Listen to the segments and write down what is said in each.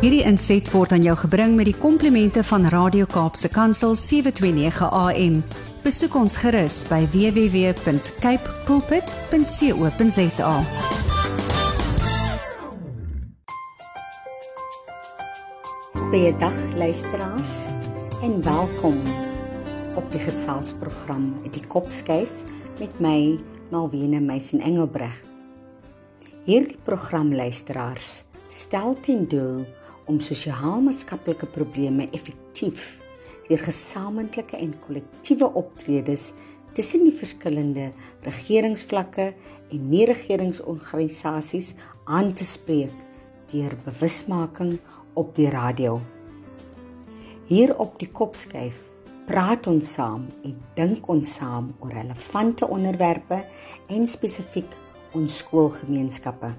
Hierdie inset word aan jou gebring met die komplimente van Radio Kaapse Kansel 729 AM. Besoek ons gerus by www.cape pulpit.co.za. Goeiedag luisteraars en welkom op die geselsprogram Die Kopskyf met my Malwena Meisen Engelbreg. Hierdie program luisteraars stel ten doel om sosio-maatskaplike probleme effektief deur gesamentlike en kollektiewe optredes tussen die verskillende regeringsvlakke en nie-regeringsorganisasies aan te spreek deur bewusmaking op die radio. Hier op die kopskyf praat ons saam en dink ons saam oor relevante onderwerpe en spesifiek ons skoolgemeenskappe.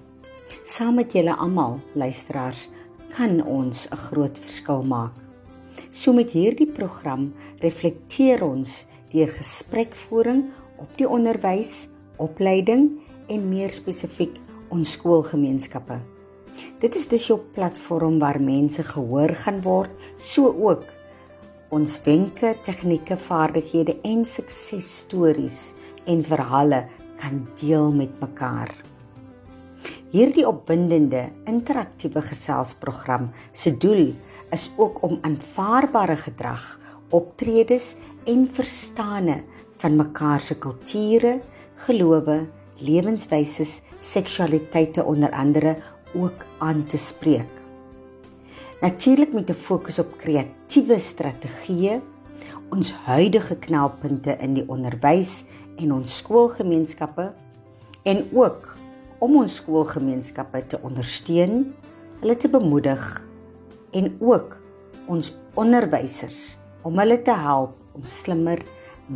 Saam met julle almal, luisteraars, kan ons 'n groot verskil maak. So met hierdie program reflekteer ons deur gesprekvoering op die onderwys, opleiding en meer spesifiek ons skoolgemeenskappe. Dit is dus jou platform waar mense gehoor gaan word, so ook ons wenke, tegnieke, vaardighede en suksesstories en verhale kan deel met mekaar. Hierdie opwindende interaktiewe geselsprogram se doel is ook om aanvaarbare gedrag, optredes en verstande van mekaar se kulture, gelowe, lewenswyse, seksualiteite onder andere ook aan te spreek. Natuurlik met 'n fokus op kreatiewe strategieë, ons huidige knelpunte in die onderwys en ons skoolgemeenskappe en ook om ons skoolgemeenskappe te ondersteun, hulle te bemoedig en ook ons onderwysers om hulle te help om slimmer,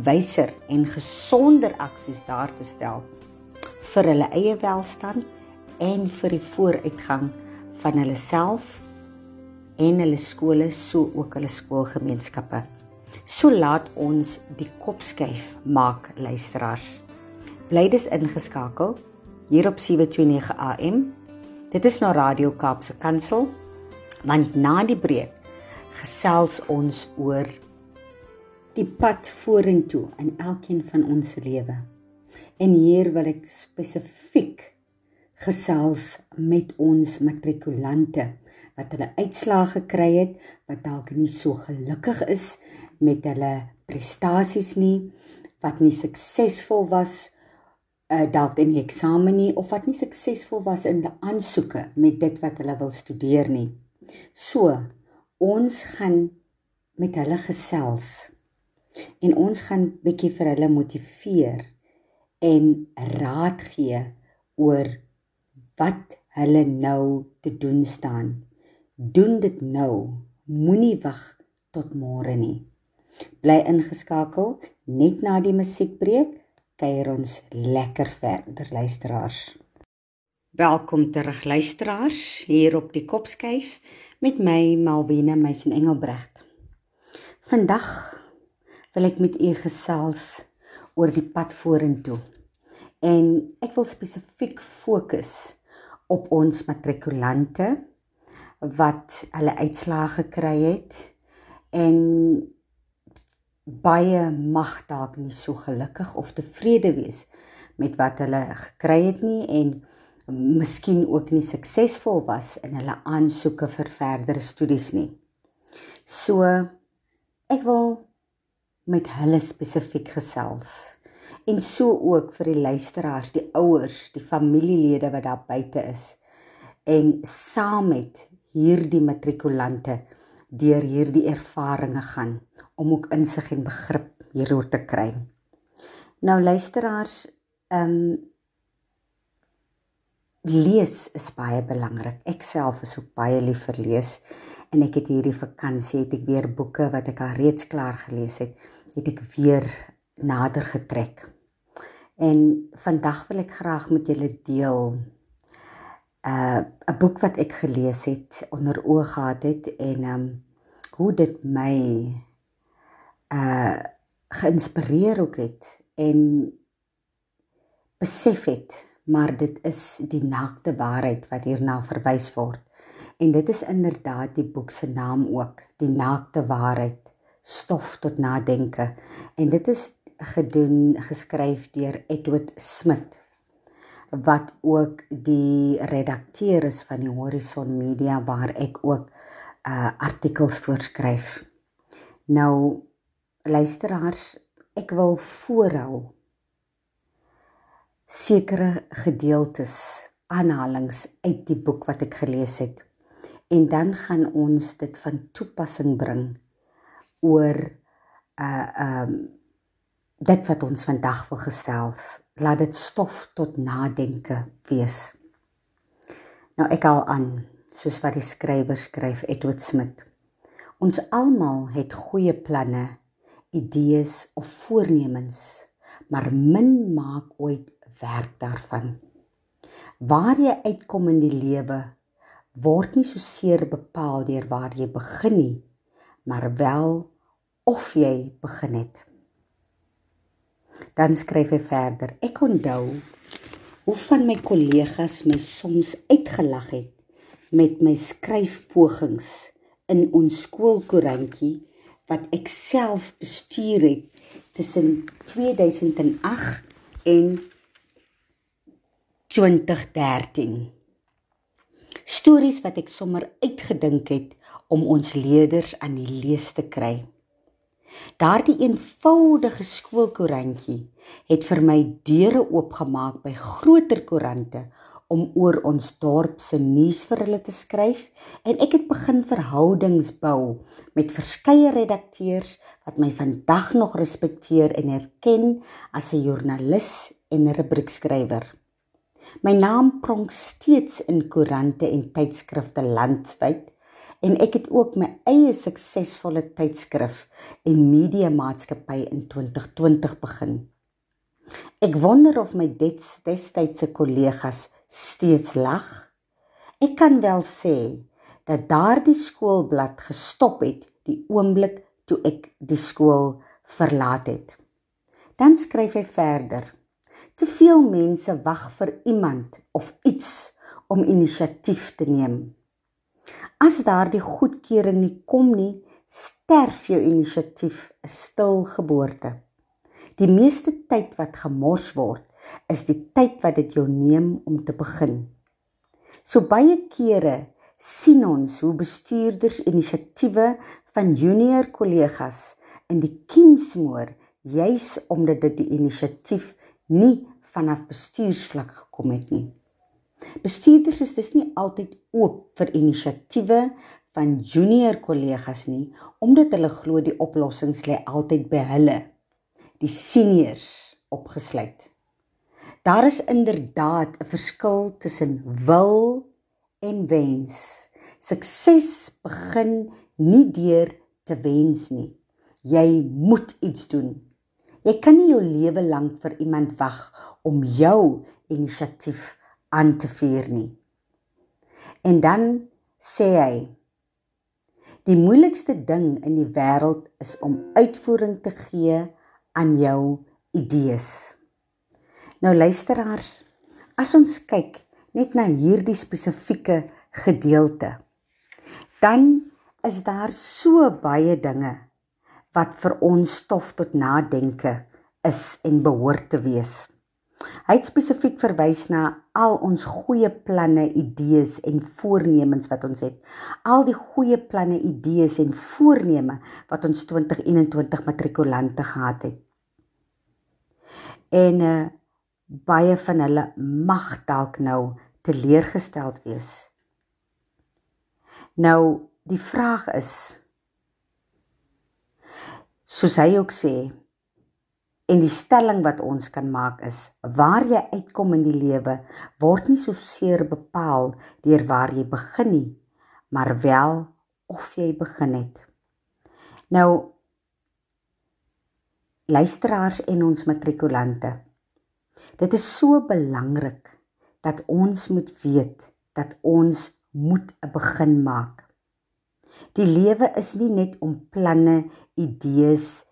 wyser en gesonder aksies daar te stel vir hulle eie welstand en vir die vooruitgang van hulle self en hulle skole so ook hulle skoolgemeenskappe. So laat ons die kop skuif maak luisteraars. Bly dis ingeskakel hier op 729 AM. Dit is nou Radio Kaapse Kansel. Want na die breek gesels ons oor die pad vorentoe in elkeen van ons se lewe. En hier wil ek spesifiek gesels met ons matrikulante wat hulle uitslae gekry het wat dalk nie so gelukkig is met hulle prestasies nie wat nie suksesvol was uh, dalk in die eksamen nie of wat nie suksesvol was in hulle aansoeke met dit wat hulle wil studeer nie. So, ons gaan met hulle gesels en ons gaan bietjie vir hulle motiveer en raad gee oor wat hulle nou te doen staan. Doen dit nou. Moenie wag tot môre nie. Bly ingeskakel net na die musiekbreek kuier ons lekker verder luisteraars. Welkom terug luisteraars hier op die Kopskyf met my Malwena Meisen Engelbrecht. Vandag wil ek met u gesels oor die pad vorentoe. En ek wil spesifiek fokus op ons matrikulante wat hulle uitslae gekry het en baie mag dalk nie so gelukkig of tevrede wees met wat hulle gekry het nie en miskien ook nie suksesvol was in hulle aansoeke vir verdere studies nie. So ek wil met hulle spesifiek gesels en so ook vir die luisteraars, die ouers, die familielede wat daar buite is en saam met hierdie matrikulante deur hierdie ervarings gaan om ook insig en begrip hieroor te kry. Nou luisteraars, ehm um, lees is baie belangrik. Ek self is ook baie lief vir lees en ek het hierdie vakansie het ek weer boeke wat ek al reeds klaar gelees het, het ek weer nader getrek. En vandag wil ek graag met julle deel 'n uh, boek wat ek gelees het, onder oë gehad het en ehm um, hoe dit my uh geïnspireer ook het en besef het maar dit is die naakte waarheid wat hierna verwys word En dit is inderdaad die boek se naam ook, Die naakte waarheid, stof tot nadenke. En dit is gedoen geskryf deur Edward Smith wat ook die redakteur is van die Horizon Media waar ek ook uh artikels voorskryf. Nou luisteraars, ek wil voorhou sekere gedeeltes aanhalings uit die boek wat ek gelees het. En dan gaan ons dit van toepassing bring oor uh um dit wat ons vandag wil gesels. Laat dit stof tot nadenke wees. Nou ek al aan soos wat die skrywer skryf Edward Smith. Ons almal het goeie planne, idees of voornemens, maar min maak ooit werk daarvan. Waar jy uitkom in die lewe word nie so seer bepaal deur waar jy begin nie, maar wel of jy begin het. Dan skryf hy verder: Ek onthou hoe van my kollegas my soms uitgelag het met my skryfpogings in ons skoolkoerantjie wat ek self bestuur het tussen 2008 en 2013. Stories wat ek sommer uitgedink het om ons leerders aan die lees te kry. Daardie eenvoudige skoolkoerantjie het vir my deure oopgemaak by groter koerante om oor ons dorp se nuus vir hulle te skryf en ek het begin verhoudings bou met verskeie redakteurs wat my vandag nog respekteer en erken as 'n joernalis en rubriekskrywer. My naam pronk steeds in koerante en tydskrifte landwyd en ek het ook my eie suksesvolle tydskrif en media maatskappy in 2020 begin. Ek wonder of my destydse kollegas steeds lag. Ek kan wel sê dat daardie skoolblad gestop het die oomblik toe ek die skool verlaat het. Dan skryf hy verder: Te veel mense wag vir iemand of iets om inisiatief te neem. As daardie goedkeuring nie kom nie, sterf jou inisiatief 'n stil geboorte. Die meeste tyd wat gemors word, is die tyd wat dit jou neem om te begin. So baie kere sien ons hoe bestuurders inisiatiewe van junior kollegas in die kiem smoor juis omdat dit die inisiatief nie vanaf bestuursvlak gekom het nie. Bestuurders is dis nie altyd oop vir inisiatiewe van junior kollegas nie omdat hulle glo die oplossings lê altyd by hulle, die seniors opgesluit. Daar is inderdaad 'n verskil tussen wil en wens. Sukses begin nie deur te wens nie. Jy moet iets doen. Jy kan nie jou lewe lank vir iemand wag om jou inisiatief aan te vier nie. En dan sê hy: Die moeilikste ding in die wêreld is om uitvoering te gee aan jou idees. Nou luisteraars, as ons kyk net na hierdie spesifieke gedeelte, dan is daar so baie dinge wat vir ons stof tot nadenke is en behoort te wees. Hy het spesifiek verwys na al ons goeie planne, idees en voornemens wat ons het. Al die goeie planne, idees en voorneme wat ons 2021 matrikulante gehad het. En uh, baie van hulle mag dalk nou teleurgesteld wees. Nou die vraag is soos hy ook sê en die stelling wat ons kan maak is waar jy uitkom in die lewe word nie so seer bepaal deur waar jy begin nie maar wel of jy begin het nou luisteraars en ons matrikulante dit is so belangrik dat ons moet weet dat ons moet 'n begin maak die lewe is nie net om planne idees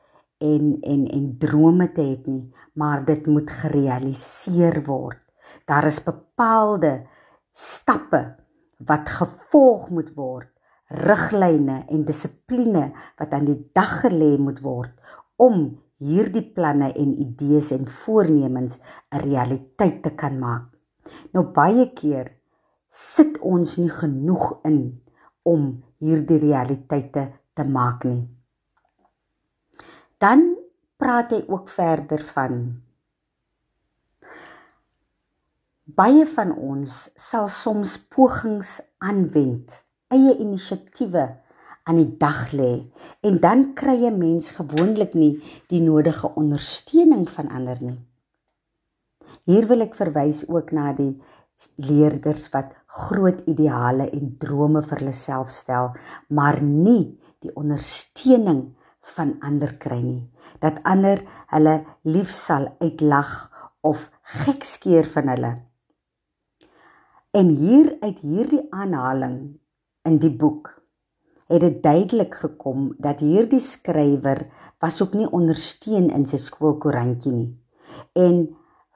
en en en drome te hê nie, maar dit moet gerealiseer word. Daar is bepaalde stappe wat gevolg moet word, riglyne en dissipline wat aan die dag gelê moet word om hierdie planne en idees en voornemens 'n realiteit te kan maak. Nou baie keer sit ons nie genoeg in om hierdie realiteite te maak nie. Dan praat hy ook verder van baie van ons sal soms pogings aanwend, eie inisiatiewe aan die dag lê en dan kry 'n mens gewoonlik nie die nodige ondersteuning van ander nie. Hier wil ek verwys ook na die leerders wat groot ideale en drome vir hulle self stel, maar nie die ondersteuning van ander kry nie. Dat ander hulle lief sal uitlag of gekskeer van hulle. En hier uit hierdie aanhaling in die boek het dit duidelik gekom dat hierdie skrywer was ook nie ondersteun in sy skoolkoerantjie nie. En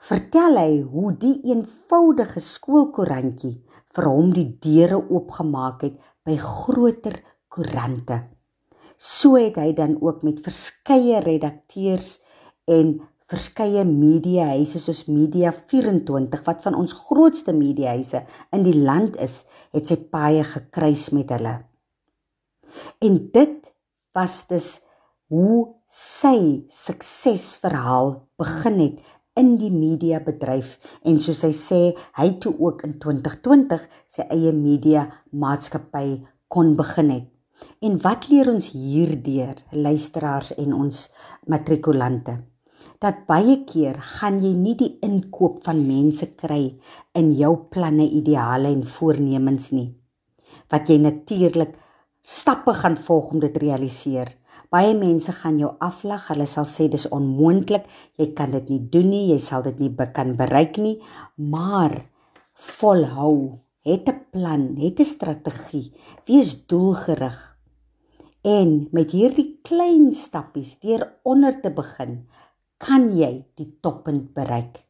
vertel hy hoe die eenvoudige skoolkoerantjie vir hom die deure oopgemaak het by groter koerante. So het hy dan ook met verskeie redakteurs en verskeie mediahuise soos Media 24 wat van ons grootste mediahuise in die land is, het sy paie gekruis met hulle. En dit was dus hoe sy suksesverhaal begin het in die media bedryf en soos hy sê hy toe ook in 2020 sy eie media maatskappy kon begin het. En wat leer ons hierdeur luisteraars en ons matrikulante? Dat baie keer gaan jy nie die inkoop van mense kry in jou planne, ideale en voornemens nie. Wat jy natuurlik stappe gaan volg om dit realiseer. Baie mense gaan jou aflag. Hulle sal sê dis onmoontlik. Jy kan dit nie doen nie. Jy sal dit nie kan bereik nie. Maar volhou. Het 'n plan, het 'n strategie. Wees doelgerig. En met hierdie klein stappies deur onder te begin, kan jy die toppunt bereik.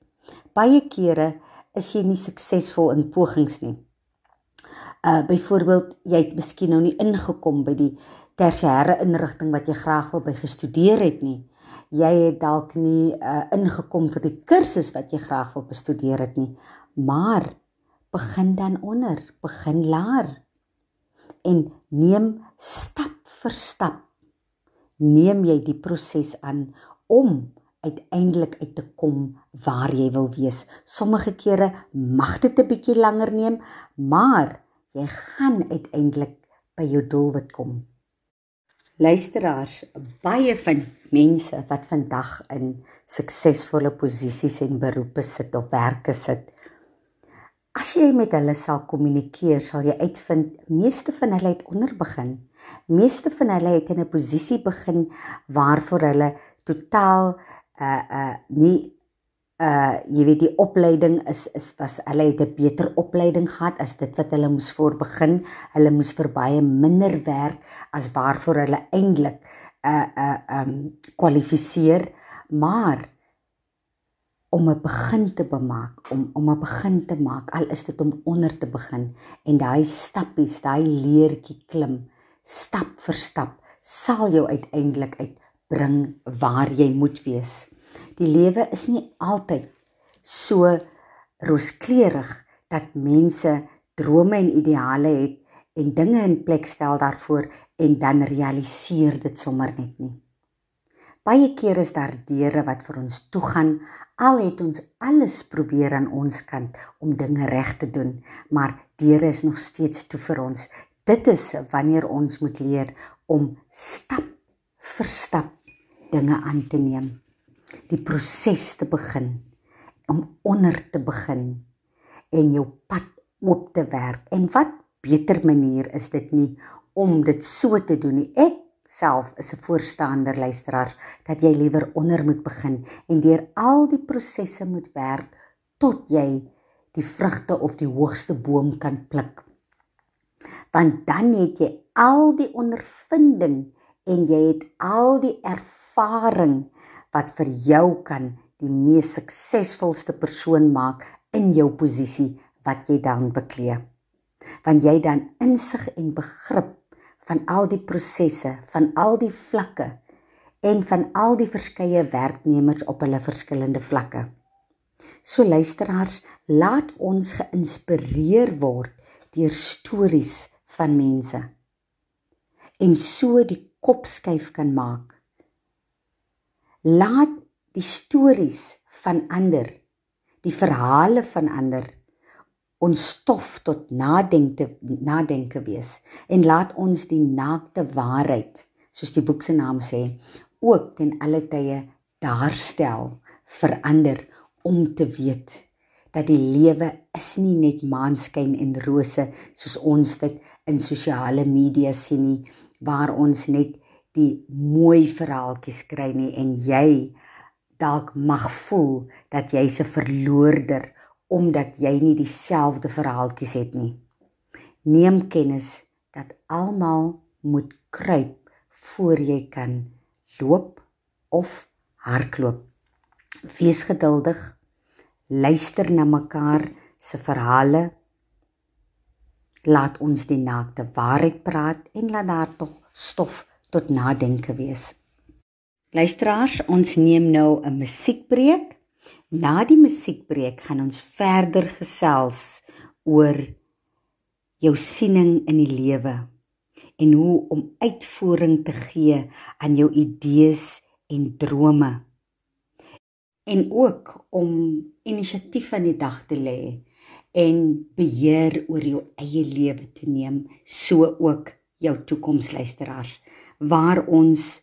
Baie kere is jy nie suksesvol in pogings nie uh byvoorbeeld jy het miskien nou nie ingekom by die tersiêre inrigting wat jy graag wil by gestudeer het nie. Jy het dalk nie uh ingekom vir die kursus wat jy graag wil bestudeer het nie. Maar begin dan onder, begin laer en neem stap vir stap neem jy die proses aan om uiteindelik uit te kom waar jy wil wees. Sommige kere mag dit 'n bietjie langer neem, maar jy gaan uiteindelik by jou doelwit kom. Luisteraars, baie van mense wat vandag in suksesvolle posisies en beroepe sit of werke sit, as jy met hulle sal kommunikeer, sal jy uitvind meeste van hulle het onder begin. Meeste van hulle het in 'n posisie begin waarvoor hulle totaal uh uh nie uh jy weet die opleiding is is was hulle het 'n beter opleiding gehad as dit wat hulle moes voor begin. Hulle moes vir baie minder werk as waarvoor hulle eintlik uh uh um kwalifiseer, maar om 'n begin te bemaak, om om 'n begin te maak, al is dit om onder te begin en daai stappies, daai leertjie klim, stap vir stap, sal jou uiteindelik uitbring waar jy moet wees. Die lewe is nie altyd so rooskleurig dat mense drome en ideale het en dinge in plek stel daarvoor en dan realiseer dit sommer net nie. Baie kere is daar deure wat vir ons toegaan al het ons alles probeer aan ons kant om dinge reg te doen, maar deure is nog steeds toe vir ons. Dit is wanneer ons moet leer om stap vir stap dinge aan te neem die proses te begin om onder te begin en jou pad oop te werk. En wat beter manier is dit nie om dit so te doen nie. Ek self is 'n voorstander luisteraars dat jy liewer onder moet begin en deur al die prosesse moet werk tot jy die vrugte of die hoogste boom kan pluk. Want dan het jy al die ondervinding en jy het al die ervaring wat vir jou kan die mees suksesvolste persoon maak in jou posisie wat jy dan beklee. Want jy dan insig en begrip van al die prosesse, van al die vlakke en van al die verskeie werknemers op hulle verskillende vlakke. So luisteraars, laat ons geïnspireer word deur stories van mense en so die kop skuif kan maak. Laat die stories van ander, die verhale van ander ons stof tot nadenke nadenke wees en laat ons die naakte waarheid soos die boek se naam sê ook ten alle tye daarstel verander om te weet dat die lewe is nie net maanskyn en rose soos ons dit in sosiale media sien nie waar ons net die mooi verhaaltjies kry nie en jy dalk mag voel dat jy's 'n verloorder omdat jy nie dieselfde verhaaltjies het nie. Neem kennis dat almal moet kruip voor jy kan loop of hardloop. Wees geduldig. Luister na mekaar se verhale laat ons die naakte waarheid praat en laat daar tog stof tot nadenke wees. Luisteraars, ons neem nou 'n musiekbreek. Na die musiekbreek gaan ons verder gesels oor jou siening in die lewe en hoe om uitvoering te gee aan jou idees en drome. En ook om inisiatief aan die dag te lê en beheer oor jou eie lewe te neem, so ook jou toekomsluisteraars waar ons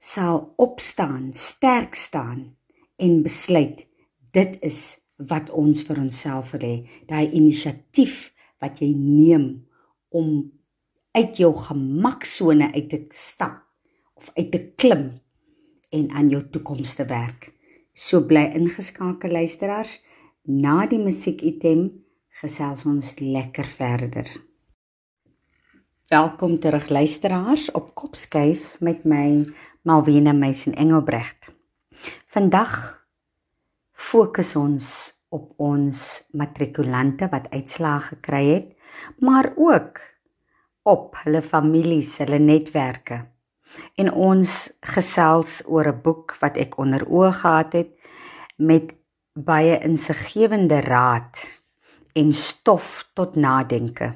sal opstaan, sterk staan en besluit dit is wat ons vir onsself wil hê, daai inisiatief wat jy neem om uit jou gemaksone uit te stap of uit te klim en aan jou toekoms te werk. So bly ingeskakel luisteraars. Na die musiekitem gesels ons lekker verder. Welkom terug luisteraars op Kopskuif met my Malwena Meisen Engelbrecht. Vandag fokus ons op ons matrikulante wat uitslae gekry het, maar ook op hulle families, hulle netwerke. En ons gesels oor 'n boek wat ek onder oë gehad het met baie insiggewende raad en stof tot nadenke.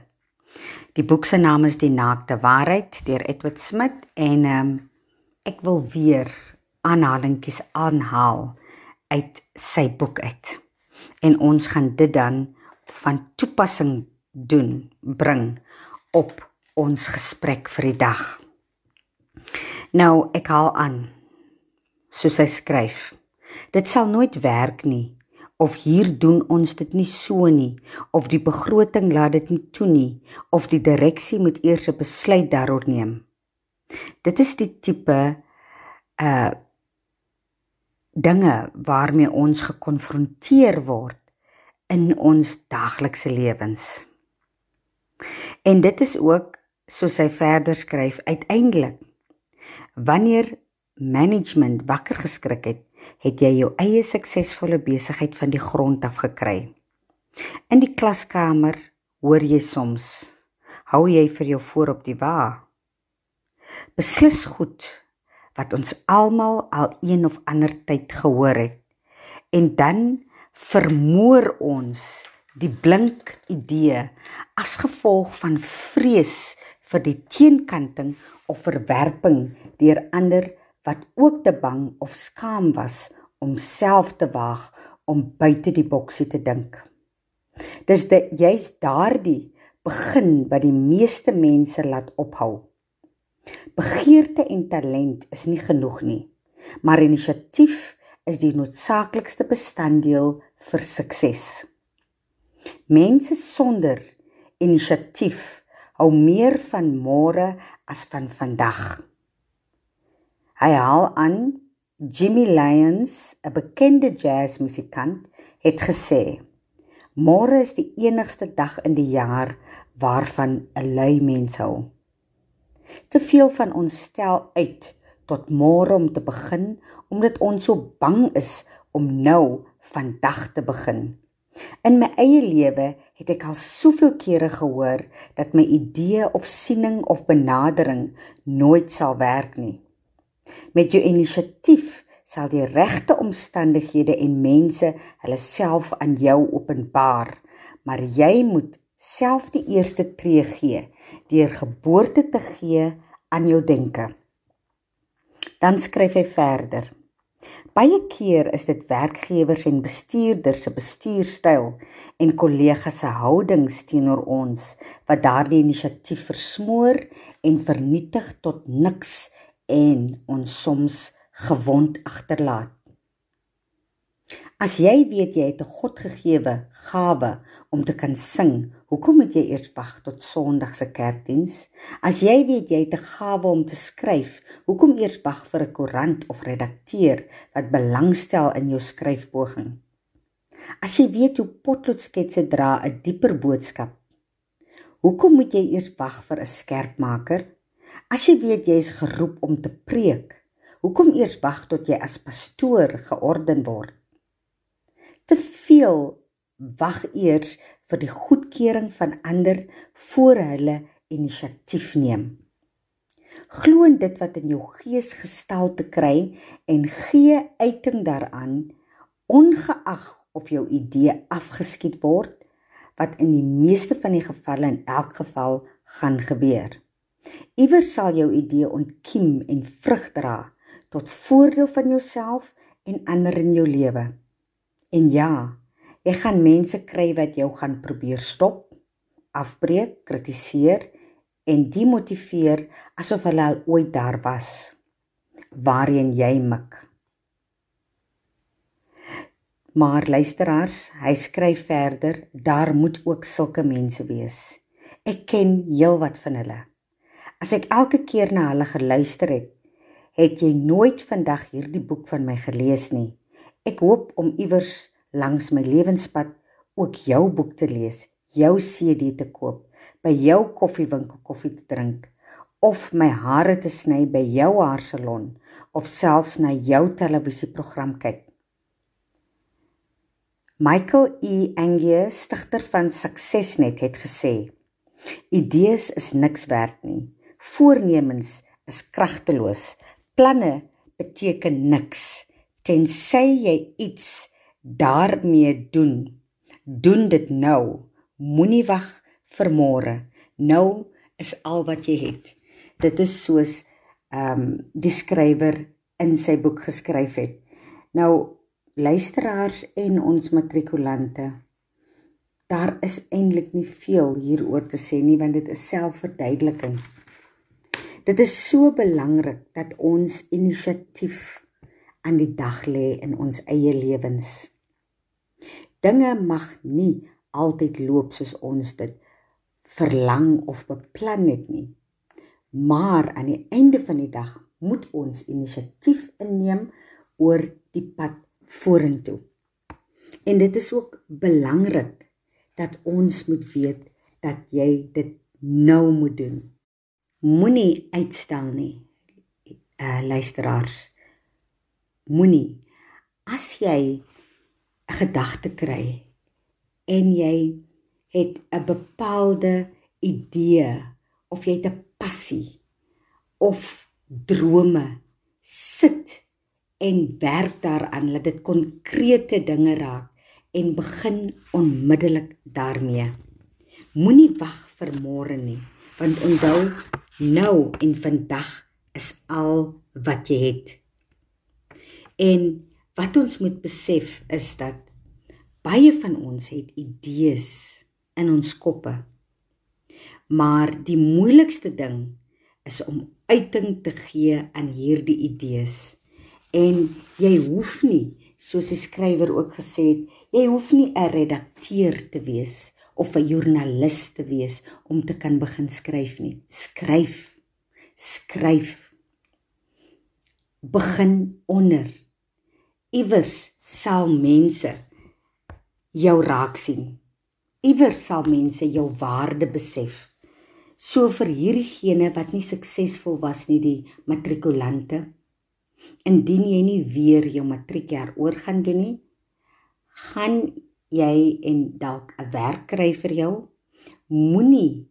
Die boek se naam is Die Naakte Waarheid deur Edward Smith en um, ek wil weer aanhalingkies aanhaal uit sy boek uit. En ons gaan dit dan van toepassing doen bring op ons gesprek vir die dag. Nou ek haal aan soos hy skryf Dit sal nooit werk nie of hier doen ons dit nie so nie of die begroting laat dit nie toe nie of die direksie moet eers 'n besluit daaroor neem. Dit is die tipe uh dinge waarmee ons gekonfronteer word in ons daaglikse lewens. En dit is ook soos hy verder skryf uiteindelik wanneer management wakker geskrik het het jy jou eie suksesvolle besigheid van die grond af gekry. In die klaskamer hoor jy soms hou jy vir jou voor op die wa. Beslis goed wat ons almal al een of ander tyd gehoor het. En dan vermoor ons die blink idee as gevolg van vrees vir die teenkanting of verwerping deur ander wat ook te bang of skaam was om self te waag om buite die boksie te dink. Dis dit jy's daardie begin wat die meeste mense laat ophou. Begeerte en talent is nie genoeg nie, maar inisiatief is die noodsaaklikste bestanddeel vir sukses. Mense sonder inisiatief hou meer van môre as van vandag. Hy haal aan Jimmy Lyons, 'n bekende jazzmusikant, het gesê: "Môre is die enigste dag in die jaar waarvan 'n lui mens hou." Te veel van ons stel uit tot môre om te begin omdat ons so bang is om nou vandag te begin. In my eie lewe het ek al soveel kere gehoor dat my idee of siening of benadering nooit sal werk nie. Met jou inisiatief sal die regte omstandighede en mense hulle self aan jou openbaar, maar jy moet self die eerste tree gee deur geboorte te gee aan jou denke. Dan skryf hy verder: Baie keer is dit werkgewers en bestuurders se bestuurstyl en kollegas se houdings teenoor ons wat daardie inisiatief versmoor en vernietig tot niks en ons soms gewond agterlaat. As jy weet jy het 'n Godgegewe gawe om te kan sing, hoekom moet jy eers wag tot Sondag se kerkdiens? As jy weet jy het 'n gawe om te skryf, hoekom eers wag vir 'n koerant of redakteur wat belangstel in jou skryfpoging? As jy weet hoe potloodsketse dra 'n dieper boodskap, hoekom moet jy eers wag vir 'n skerpmaker? As jy weet jy is geroep om te preek, hoekom eers wag tot jy as pastoor georden word? Te veel wag eers vir die goedkeuring van ander voor hulle inisiatief neem. Glo in dit wat in jou gees gestel te kry en gee uiting daaraan ongeag of jou idee afgeskiet word wat in die meeste van die gevalle in elk geval gaan gebeur. Iewers sal jou idee ontkiem en vrug dra tot voordeel van jouself en ander in jou lewe. En ja, Jy gaan mense kry wat jou gaan probeer stop, afbreek, kritiseer en demotiveer asof hulle al ooit daar was waarheen jy mik. Maar luisteraars, hy skryf verder, daar moet ook sulke mense wees. Ek ken heelwat van hulle. As ek elke keer na hulle geluister het, het jy nooit vandag hierdie boek van my gelees nie. Ek hoop om iewers langs my lewenspad ook jou boek te lees, jou CD te koop, by jou koffiewinkel koffie te drink of my hare te sny by jou haarsalon of selfs na jou televisieprogram kyk. Michael E. Angier, stigter van Successnet, het gesê: "Idees is niks werd nie. Voornemens is kragteloos. Planne beteken niks tensy jy iets daarmee doen. Doen dit nou. Moenie wag vir môre. Nou is al wat jy het. Dit is soos ehm um, die skrywer in sy boek geskryf het. Nou luisteraars en ons matrikulante. Daar is eintlik nie veel hieroor te sê nie want dit is selfverduideliking. Dit is so belangrik dat ons inisiatief aan die dag lê in ons eie lewens. Dinge mag nie altyd loop soos ons dit verlang of beplan het nie. Maar aan die einde van die dag moet ons inisiatief inneem oor die pad vorentoe. En dit is ook belangrik dat ons moet weet dat jy dit nou moet doen. Moenie uitstel nie. Uh luisteraars. Moenie as jy 'n gedagte kry en jy het 'n bepaalde idee of jy het 'n passie of drome sit en werk daaraan dat dit konkrete dinge raak en begin onmiddellik daarmee. Moenie wag vir môre nie, want onthou nou en vandag is al wat jy het. En Wat ons moet besef is dat baie van ons het idees in ons koppe. Maar die moeilikste ding is om uiting te gee aan hierdie idees. En jy hoef nie, soos die skrywer ook gesê het, jy hoef nie 'n redakteur te wees of 'n joernalis te wees om te kan begin skryf nie. Skryf. Skryf. Begin onder iewers sal mense jou raak sien. Iewers sal mense jou waarde besef. So vir hierdie gene wat nie suksesvol was nie die matrikulante. Indien jy nie weer jou matriekjaar oor gaan doen nie, gaan jy en dalk 'n werk kry vir jou, moenie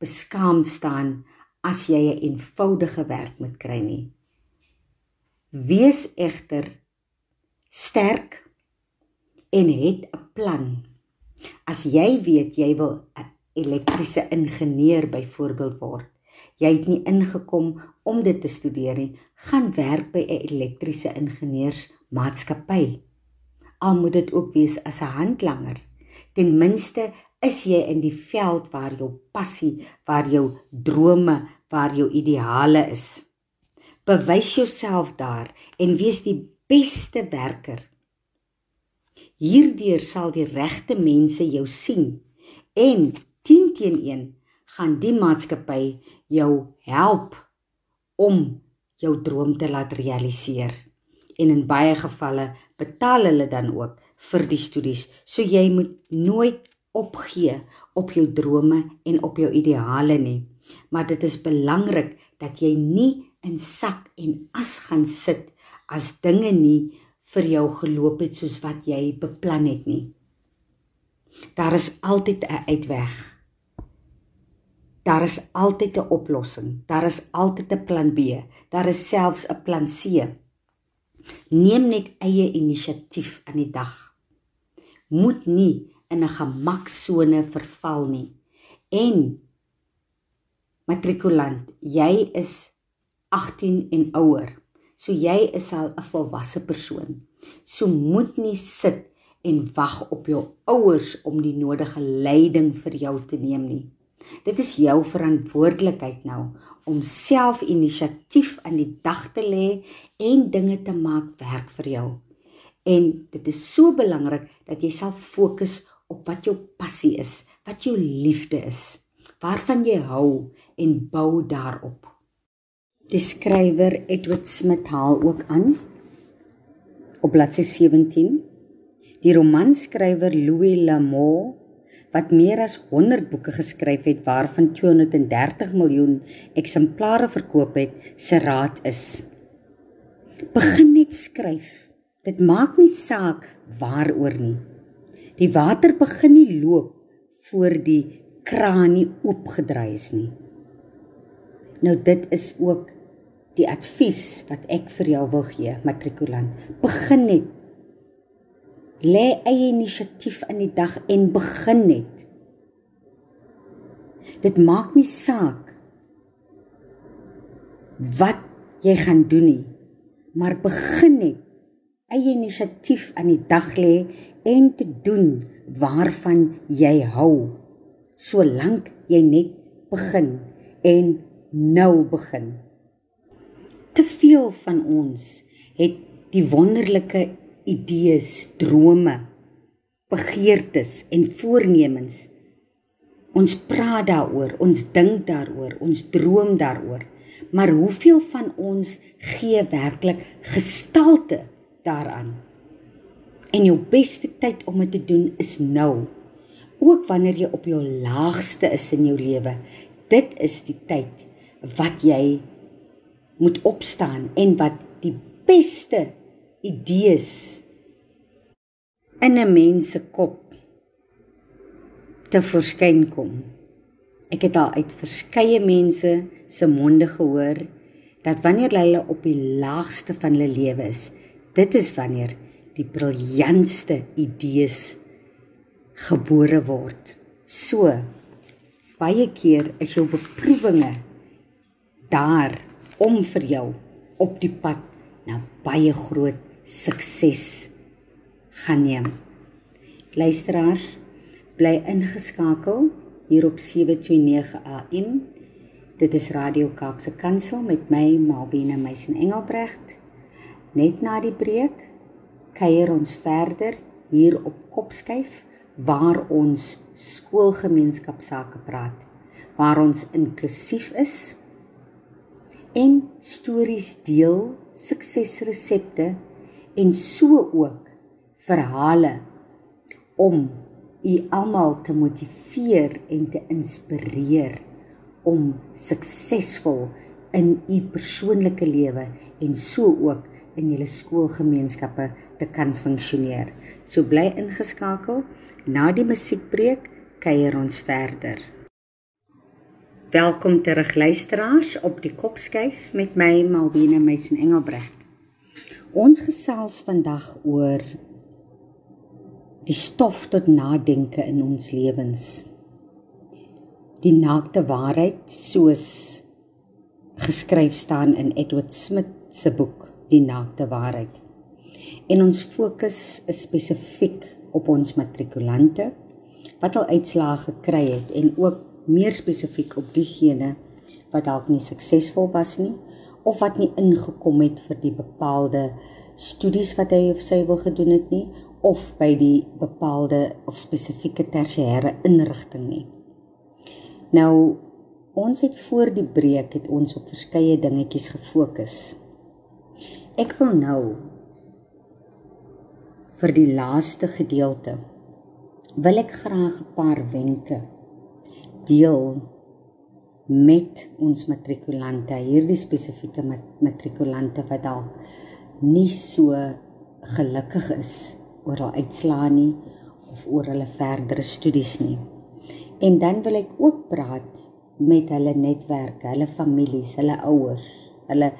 beskaamd staan as jy 'n eenvoudige werk moet kry nie. Wees egter sterk en het 'n plan. As jy weet jy wil 'n elektriese ingenieur byvoorbeeld word, jy het nie ingekom om dit te studeer nie, gaan werk by 'n elektriese ingenieursmaatskappy. Al moet dit ook wees as 'n handlanger. Ten minste is jy in die veld waar jou passie, waar jou drome, waar jou ideale is. Bewys jouself daar en wees die beste werker. Hierdeur sal die regte mense jou sien en 10 teen 1 gaan die maatskappy jou help om jou droom te laat realiseer. En in baie gevalle betaal hulle dan ook vir die studies. So jy moet nooit opgee op jou drome en op jou ideale nie. Maar dit is belangrik dat jy nie in sak en as gaan sit as dinge nie vir jou geloop het soos wat jy beplan het nie. Daar is altyd 'n uitweg. Daar is altyd 'n oplossing. Daar is altyd 'n plan B. Daar is selfs 'n plan C. Neem net eie inisiatief aan die dag. Moet nie in 'n gemaksone verval nie. En matrikulant, jy is 18 en ouer. So jy is al 'n volwasse persoon. So moet nie sit en wag op jou ouers om die nodige leiding vir jou te neem nie. Dit is jou verantwoordelikheid nou om self inisiatief aan die dag te lê en dinge te maak werk vir jou. En dit is so belangrik dat jy sal fokus op wat jou passie is, wat jou liefde is, waarvan jy hou en bou daarop. Die skrywer Edward Smith haal ook aan op bladsy 17 die romanskrywer Louis L'Amour wat meer as 100 boeke geskryf het waarvan 230 miljoen eksemplare verkoop het, se raad is: Begin net skryf. Dit maak nie saak waaroor nie. Die water begin nie loop voor die kraan nie oopgedraai is nie. Nou dit is ook die advies wat ek vir jou wil gee, matrikulant. Begin net lê eie inisiatief in die dag en begin net. Dit maak nie saak wat jy gaan doen nie, maar begin net eie inisiatief aan die dag lê en te doen waarvan jy hou. Solank jy net begin en nou begin. Te veel van ons het die wonderlike idees, drome, begeertes en voornemens. Ons praat daaroor, ons dink daaroor, ons droom daaroor. Maar hoeveel van ons gee werklik gestalte daaraan? En jou beste tyd om dit te doen is nou. Ook wanneer jy op jou laagste is in jou lewe. Dit is die tyd wat jy moet opstaan en wat die beste idees in 'n mens se kop te verskyn kom. Ek het al uit verskeie mense se monde gehoor dat wanneer hulle op die laagste van hulle lewe is, dit is wanneer die briljantste idees gebore word. So baie keer is jou beproewinge daar om vir jou op die pad na baie groot sukses gaan neem. Luisteraars, bly ingeskakel hier op 729 AM. Dit is Radio Kaapse Kansel met my Malvina Meisen Engelbrecht. Net na die breek kuier ons verder hier op Kopskyf waar ons skoolgemeenskapsake praat, waar ons inklusief is en stories deel, suksesresepte en so ook verhale om u almal te motiveer en te inspireer om suksesvol in u persoonlike lewe en so ook in julle skoolgemeenskappe te kan funksioneer. So bly ingeskakel. Na die musiekbreek kuier ons verder. Welkom terug luisteraars op die Kopskyf met my Malwena Meisen Engelbregt. Ons gesels vandag oor die stof tot nadenke in ons lewens. Die naakte waarheid soos geskryf staan in Edward Smith se boek Die naakte waarheid. En ons fokus is spesifiek op ons matrikulante wat al uitslae gekry het en ook meer spesifiek op diegene wat dalk nie suksesvol was nie of wat nie ingekom het vir die bepaalde studies wat hy of sy wil gedoen het nie of by die bepaalde of spesifieke tersiêre inrigting nie. Nou ons het voor die breek het ons op verskeie dingetjies gefokus. Ek wil nou vir die laaste gedeelte wil ek graag 'n paar wenke deel met ons matrikulante, hierdie spesifieke matrikulante wat dalk nie so gelukkig is oor hul uitslae nie of oor hulle verdere studies nie. En dan wil ek ook praat met hulle netwerke, hulle families, hulle ouers, hulle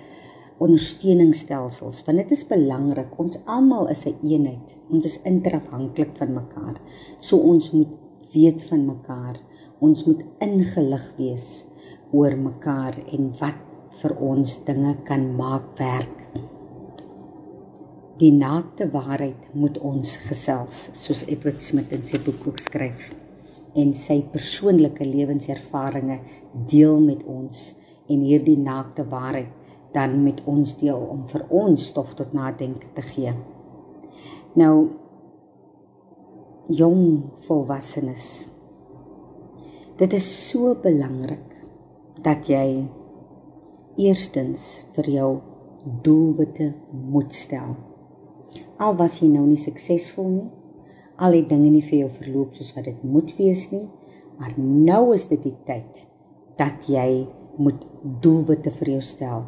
ondersteuningsstelsels want dit is belangrik. Ons almal is 'n een eenheid. Ons is interafhanklik van mekaar. So ons moet weet van mekaar. Ons moet ingelig wees oor mekaar en wat vir ons dinge kan maak werk. Die naakte waarheid moet ons gesels, soos Edward Smith in sy boek ook skryf en sy persoonlike lewenservarings deel met ons en hierdie naakte waarheid dan met ons deel om vir ons stof tot nadenke te gee. Nou jong volwassenes. Dit is so belangrik dat jy eerstens vir jou doelwitte moet stel. Al was jy nou nie suksesvol nie, al die dinge nie vir jou verloop soos wat dit moet wees nie, maar nou is dit die tyd dat jy moet doelwitte vir jou stel.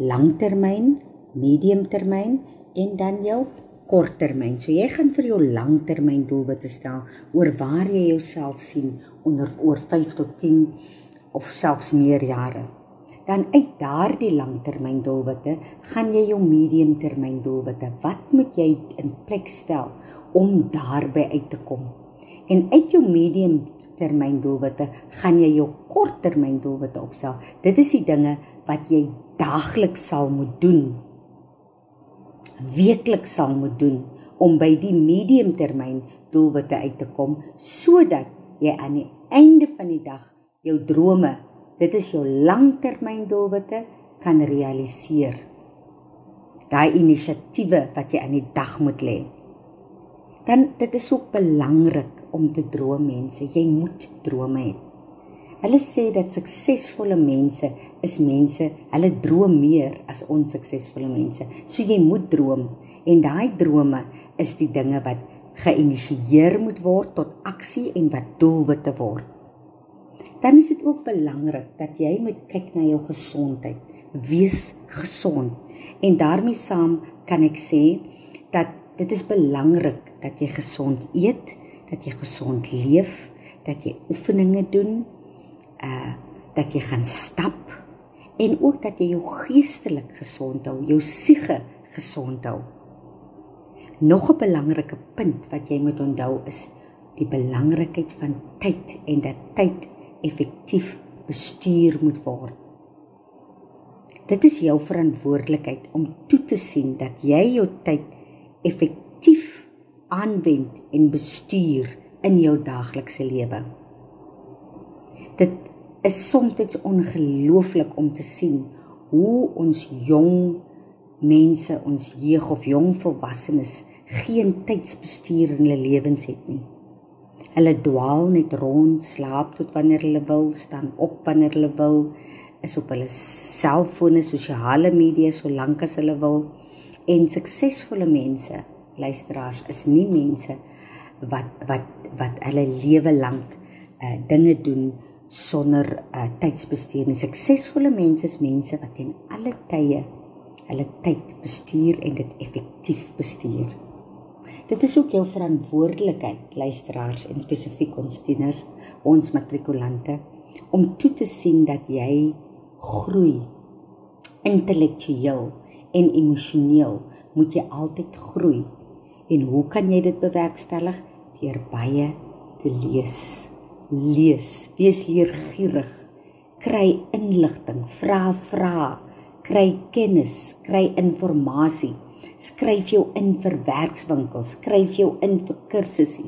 Langtermyn, mediumtermyn en dan jou korttermyn. So jy gaan vir jou langtermyn doelwitte stel oor waar jy jouself sien onder oor 5 tot 10 of selfs meer jare. Dan uit daardie langtermyn doelwitte gaan jy jou mediumtermyn doelwitte. Wat moet jy in plek stel om daarby uit te kom. En uit jou medium termyn doelwitte gaan jy jou kort termyn doelwitte opstel. Dit is die dinge wat jy daagliks sal moet doen. Weekliks sal moet doen om by die medium termyn doelwitte uit te kom sodat jy aan die einde van die dag jou drome, dit is jou langtermyn doelwitte kan realiseer. Daai inisiatiewe wat jy aan die dag moet lê dan dit is ook belangrik om te droom mense. Jy moet drome hê. Hulle sê dat suksesvolle mense is mense, hulle droom meer as onsuksesvolle mense. So jy moet droom en daai drome is die dinge wat geïnisieer moet word tot aksie en wat doelwitte word. Dan is dit ook belangrik dat jy moet kyk na jou gesondheid. Wees gesond. En daarmee saam kan ek sê dat dit is belangrik dat jy gesond eet, dat jy gesond leef, dat jy oefeninge doen, uh dat jy gaan stap en ook dat jy jou geestelik gesond hou, jou siege gesond hou. Nog 'n belangrike punt wat jy moet onthou is die belangrikheid van tyd en dat tyd effektief bestuur moet word. Dit is jou verantwoordelikheid om toe te sien dat jy jou tyd effektief aanwend en bestuur in jou daaglikse lewe. Dit is soms ongelooflik om te sien hoe ons jong mense, ons jeug of jong volwassenes geen tydsbestuur in hulle lewens het nie. Hulle dwaal net rond, slaap tot wanneer hulle wil, staan op wanneer hulle wil, is op hulle selfone, sosiale media solank as hulle wil en suksesvolle mense luisteraars is nie mense wat wat wat hulle lewe lank uh dinge doen sonder uh tydsbestuur nie. Suksesvolle mense is mense wat in alle tye hulle tyd bestuur en dit effektief bestuur. Dit is ook jou verantwoordelikheid, luisteraars en spesifiek ons tieners, ons matrikulante, om toe te sien dat jy groei intellektueel en emosioneel moet jy altyd groei. En hoe kan jy dit bewerkstellig? Deur baie te lees. Lees, wees leergierig, kry inligting, vra vra, kry kennis, kry inligting. Skryf jou in vir werkswinkels, skryf jou in vir kursusse.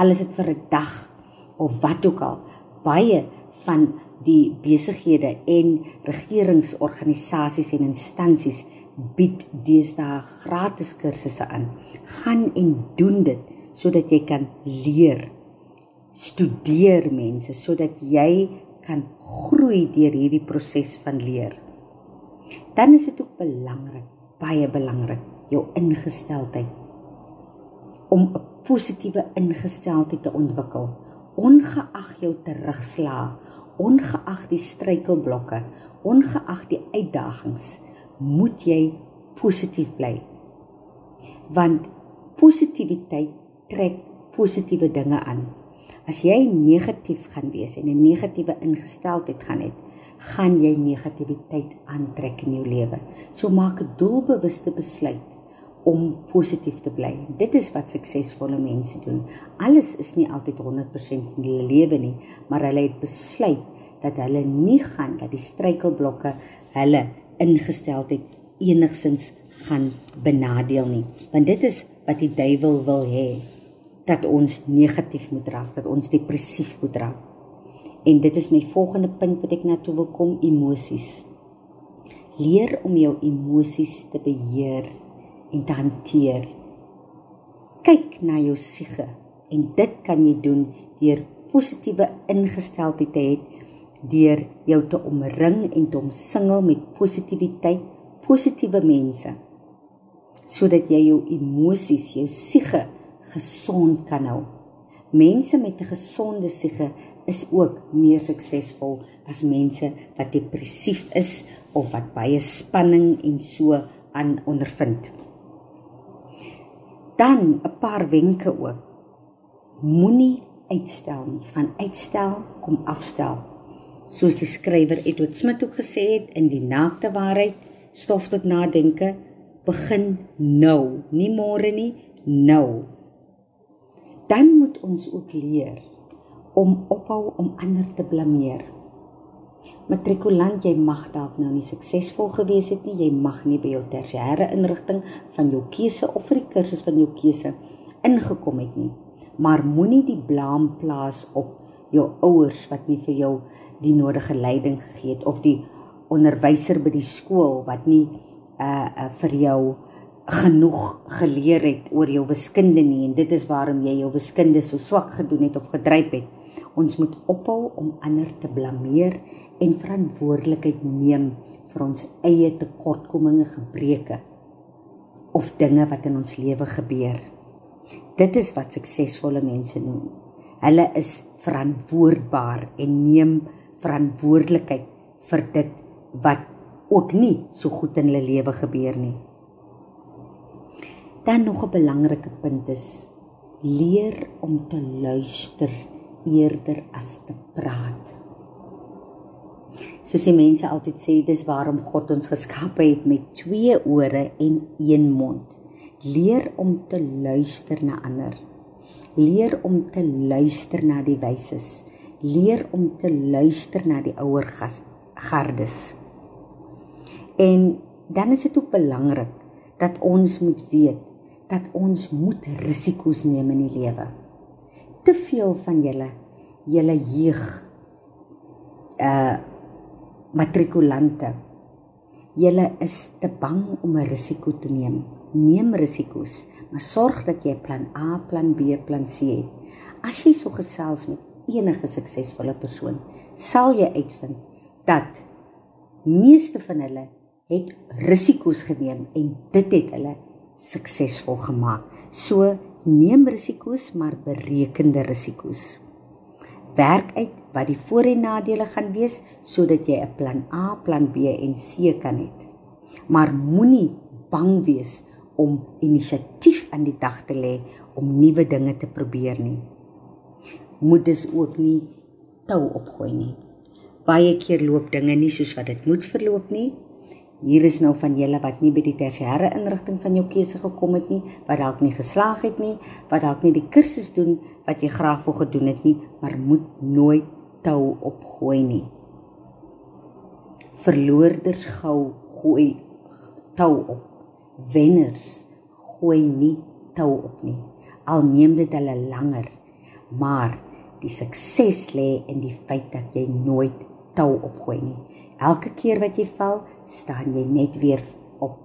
Alles dit vir 'n dag of wat ook al. Baie van die besighede en regeringsorganisasies en instansies bied deesdae gratis kursusse aan. Gaan en doen dit sodat jy kan leer. Studeer mense sodat jy kan groei deur hierdie proses van leer. Dan is dit ook belangrik, baie belangrik, jou ingesteldheid om 'n positiewe ingesteldheid te ontwikkel, ongeag jou terugslag, ongeag die struikelblokke, ongeag die uitdagings, moet jy positief bly. Want positiwiteit trek positiewe dinge aan. As jy negatief gaan wees en 'n negatiewe ingesteldheid gaan hê, gaan jy negativiteit aantrek in jou lewe. So maak 'n doelbewuste besluit om positief te bly. Dit is wat suksesvolle mense doen. Alles is nie altyd 100% in hulle lewe nie, maar hulle het besluit dat hulle nie gaan dat die struikelblokke hulle ingesteldheid enigsins gaan benadeel nie. Want dit is wat die duiwel wil hê dat ons negatief moet raak, dat ons depressief moet raak. En dit is my volgende punt wat ek na toe wil kom, emosies. Leer om jou emosies te beheer en te hanteer. Kyk na jou siege en dit kan jy doen deur positiewe ingesteldheid te hê, deur jou te omring en te omsingel met positiwiteit, positiewe mense sodat jy jou emosies, jou siege gesond kan hou. Mense met 'n gesonde siege is ook meer suksesvol as mense wat depressief is of wat baie spanning en so aan ondervind. Dan 'n paar wenke ook. Moenie uitstel nie. Van uitstel kom afstel. Soos die skrywer Edward Smith ook gesê het in die naakte waarheid, stof tot nadenke, begin nou, nie môre nie, nou dan moet ons ook leer om ophou om ander te blameer. Matrikulant, jy mag dalk nou nie suksesvol gewees het nie, jy mag nie by jou tersiêre inrigting van jou keuse of vir die kursus van jou keuse ingekom het nie. Maar moenie die blame plaas op jou ouers wat nie vir jou die nodige leiding gegee het of die onderwyser by die skool wat nie uh, uh vir jou genoeg geleer het oor jou wiskunde nie en dit is waarom jy jou wiskunde so swak gedoen het of gedryp het. Ons moet ophou om ander te blameer en verantwoordelikheid neem vir ons eie tekortkominge, gebreke of dinge wat in ons lewe gebeur. Dit is wat suksesvolle mense doen. Hulle is verantwoordbaar en neem verantwoordelikheid vir dit wat ook nie so goed in hulle lewe gebeur nie. Dan nog 'n belangrike punt is leer om te luister eerder as te praat. Soos die mense altyd sê, dis waarom God ons geskape het met twee ore en een mond. Leer om te luister na ander. Leer om te luister na die wyses. Leer om te luister na die ouer gardes. En dan is dit ook belangrik dat ons moet weet dat ons moet risiko's neem in die lewe. Te veel van julle, julle jeug uh matrikulante. Julle is te bang om 'n risiko te neem. Neem risiko's, maar sorg dat jy plan A, plan B, plan C het. As jy so gesels met enige suksesvolle persoon, sal jy uitvind dat meeste van hulle het risiko's geneem en dit het hulle suksesvol gemaak. So neem risiko's, maar berekende risiko's. Werk uit wat die voor- en nadele gaan wees sodat jy 'n plan A, plan B en C kan hê. Maar moenie bang wees om inisiatief aan die dag te lê om nuwe dinge te probeer nie. Moet dus ook nie tou opgooi nie. Baie keer loop dinge nie soos wat dit moet verloop nie. Hier is nou van julle wat nie by die tersiêre inrigting van jou keuse gekom het nie, wat dalk nie geslaag het nie, wat dalk nie die kursus doen wat jy graag wou gedoen het nie, maar moet nooit tou opgooi nie. Verloorders gou gooi tou op. Wenners gooi nie tou op nie. Al neem dit hulle langer, maar die sukses lê in die feit dat jy nooit tou opgooi nie. Elke keer wat jy val, staan jy net weer op.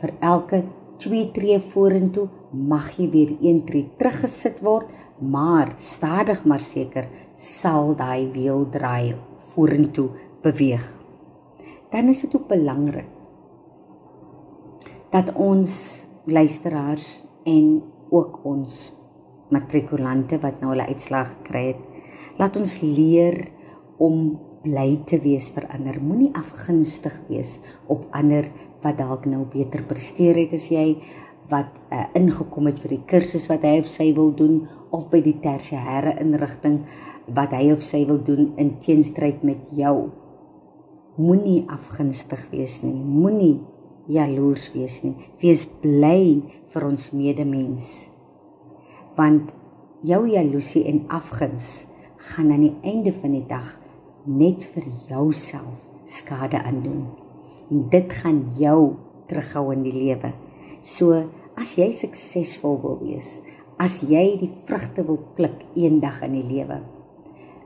Vir elke 2 tree vorentoe mag jy weer 1 tree teruggesit word, maar stadig maar seker sal daai wiel draai vorentoe beweeg. Dan is dit ook belangrik dat ons luisteraars en ook ons matrikulante wat nou hulle uitslag gekry het, laat ons leer om bly te wees vir ander. Moenie afgunstig wees op ander wat dalk nou beter presteer het as jy wat uh, ingekom het vir die kursus wat hy of sy wil doen of by die tersiêre inrigting wat hy of sy wil doen in teenstryd met jou. Moenie afgunstig wees nie. Moenie jaloers wees nie. Wees bly vir ons medemens. Want jou jaloesie en afguns gaan aan die einde van die dag net vir jouself skade aandoen. En dit gaan jou terughou in die lewe. So as jy suksesvol wil wees, as jy die vrugte wil pluk eendag in die lewe,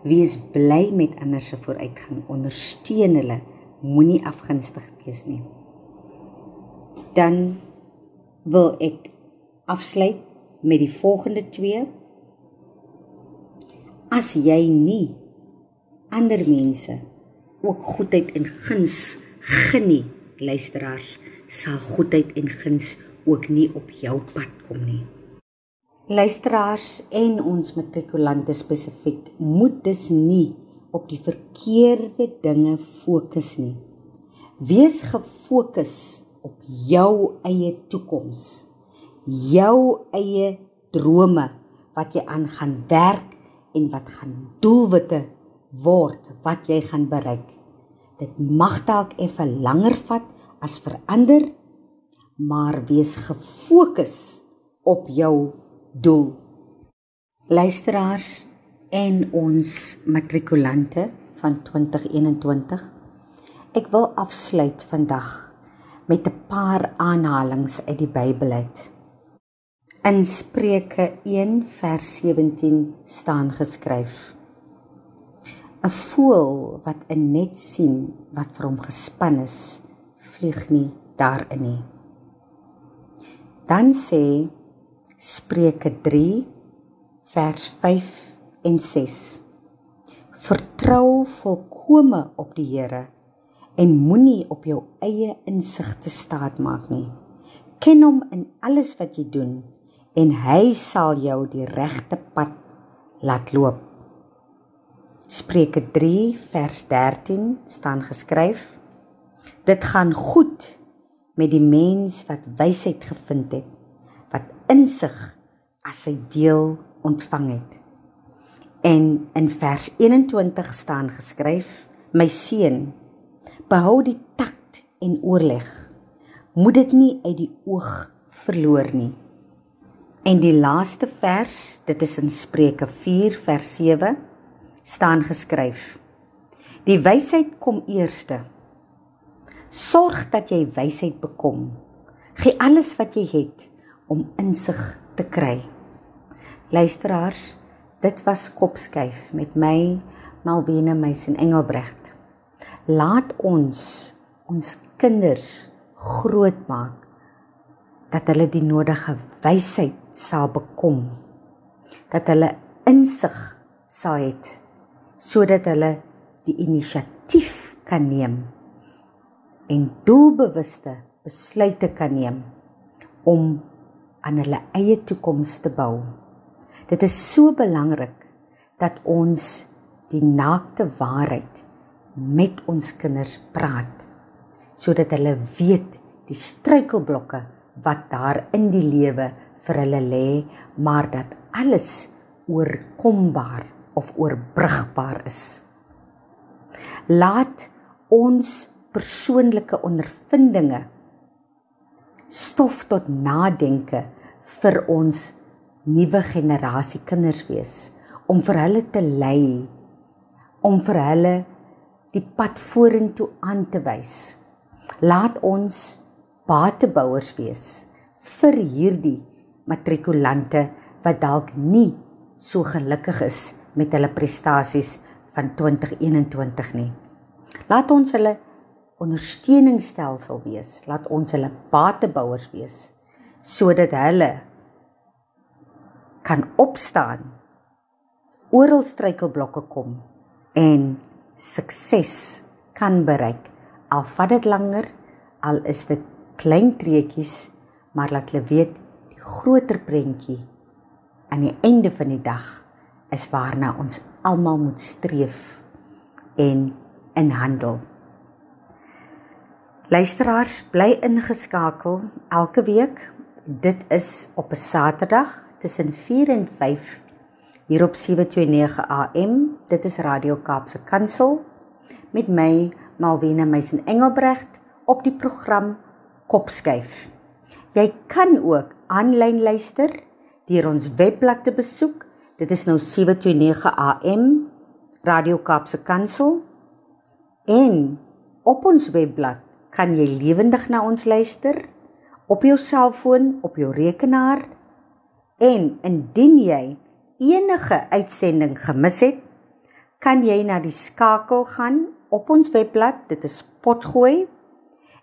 wees bly met ander se vooruitgang, ondersteun hulle, moenie afgunstig wees nie. Dan wil ek afsluit met die volgende twee. As jy nie ander mense ook goedheid en guns genie luisteraars sal goedheid en guns ook nie op jou pad kom nie. Luisteraars en ons matrikulante spesifiek moet dus nie op die verkeerde dinge fokus nie. Wees gefokus op jou eie toekoms jou eie drome wat jy aan gaan werk en wat gaan doelwitte word wat jy gaan bereik. Dit mag dalk effe langer vat as vir ander, maar wees gefokus op jou doel. Luisteraars en ons matrikulante van 2021. Ek wil afsluit vandag met 'n paar aanhalings uit die Bybel uit. In Spreuke 1 vers 17 staan geskryf: 'n voël wat 'n net sien wat vir hom gespan is, vlieg nie daarin nie. Dan sê Spreuke 3 vers 5 en 6. Vertrou volkome op die Here en moenie op jou eie insig te staat maak nie. Ken hom in alles wat jy doen en hy sal jou die regte pad laat loop. Spreuke 3 vers 13 staan geskryf: Dit gaan goed met die mens wat wysheid gevind het, wat insig as sy deel ontvang het. En in vers 21 staan geskryf: My seun, behou die takt en oorleg. Moet dit nie uit die oog verloor nie. En die laaste vers, dit is in Spreuke 4 vers 7 staan geskryf. Die wysheid kom eerste. Sorg dat jy wysheid bekom. Gee alles wat jy het om insig te kry. Luisteraars, dit was Kopskyf met my Malwena Meisen Engelbrecht. Laat ons ons kinders grootmaak dat hulle die nodige wysheid sal bekom. Dat hulle insig sal hê sodat hulle die inisiatief kan neem en doelbewuste besluite kan neem om aan hulle eie toekoms te bou. Dit is so belangrik dat ons die naakte waarheid met ons kinders praat. sodat hulle weet die struikelblokke wat daar in die lewe vir hulle lê, maar dat alles oorkombaar of oorbrugbaar is. Laat ons persoonlike ondervindinge stof tot nadenke vir ons nuwe generasie kinders wees om vir hulle te lei om vir hulle die pad vorentoe aan te wys. Laat ons batebouers wees vir hierdie matrikulante wat dalk nie so gelukkig is met hulle prestasies van 2021 nie. Laat ons hulle ondersteuningsstelsel wees. Laat ons hulle batebouers wees sodat hulle kan opstaan oral struikelblokke kom en sukses kan bereik al vat dit langer al is dit klein treetjies maar laat hulle weet die groter prentjie aan die einde van die dag is waarna ons almal moet streef en in handel Luisteraars bly ingeskakel elke week. Dit is op 'n Saterdag tussen 4 en 5 hier op 729 AM. Dit is Radio Kaapse Kansel met my Malwena Meisen Engelbrecht op die program Kopskyf. Jy kan ook aanlyn luister deur ons webblad te besoek. Dit is nou 729 AM Radio Kaapse Kansel. En op ons webblad kan jy lewendig na ons luister op jou selfoon, op jou rekenaar. En indien jy enige uitsending gemis het, kan jy na die skakel gaan op ons webblad, dit is Potgooi.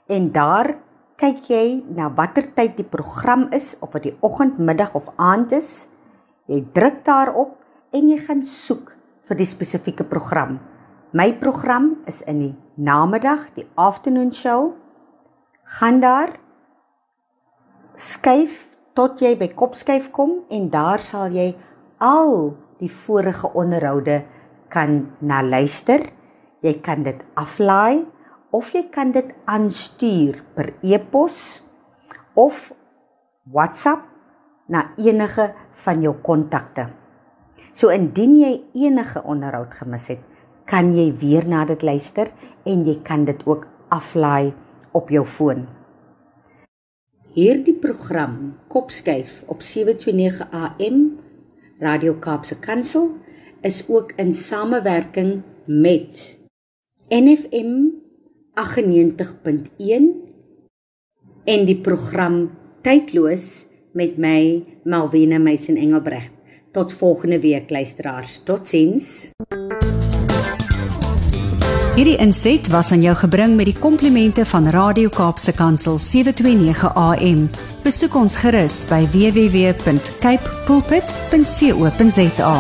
En daar kyk jy na watter tyd die program is of wat die oggend, middag of aand is. Jy druk daarop en jy gaan soek vir die spesifieke program. My program is in die namiddag, die afternoon show. Gaan daar skuif tot jy by kopskuif kom en daar sal jy al die vorige onderhoude kan na luister. Jy kan dit aflaai of jy kan dit aanstuur per e-pos of WhatsApp na enige van jou kontakte. So indien jy enige onderhoud gemis het, kan jy weer na dit luister en jy kan dit ook aflaai op jou foon. Hierdie program Kopskuif op 729 AM Radio Kaapse Kansel is ook in samewerking met NFM 98.1 en die program Tydloos met my Malwena Meisen Engelbreg. Tot volgende week luisteraars. Totsiens. Hierdie inset was aan jou gebring met die komplimente van Radio Kaapse Kansel 729 AM. Besoek ons gerus by www.cape pulpit.co.za.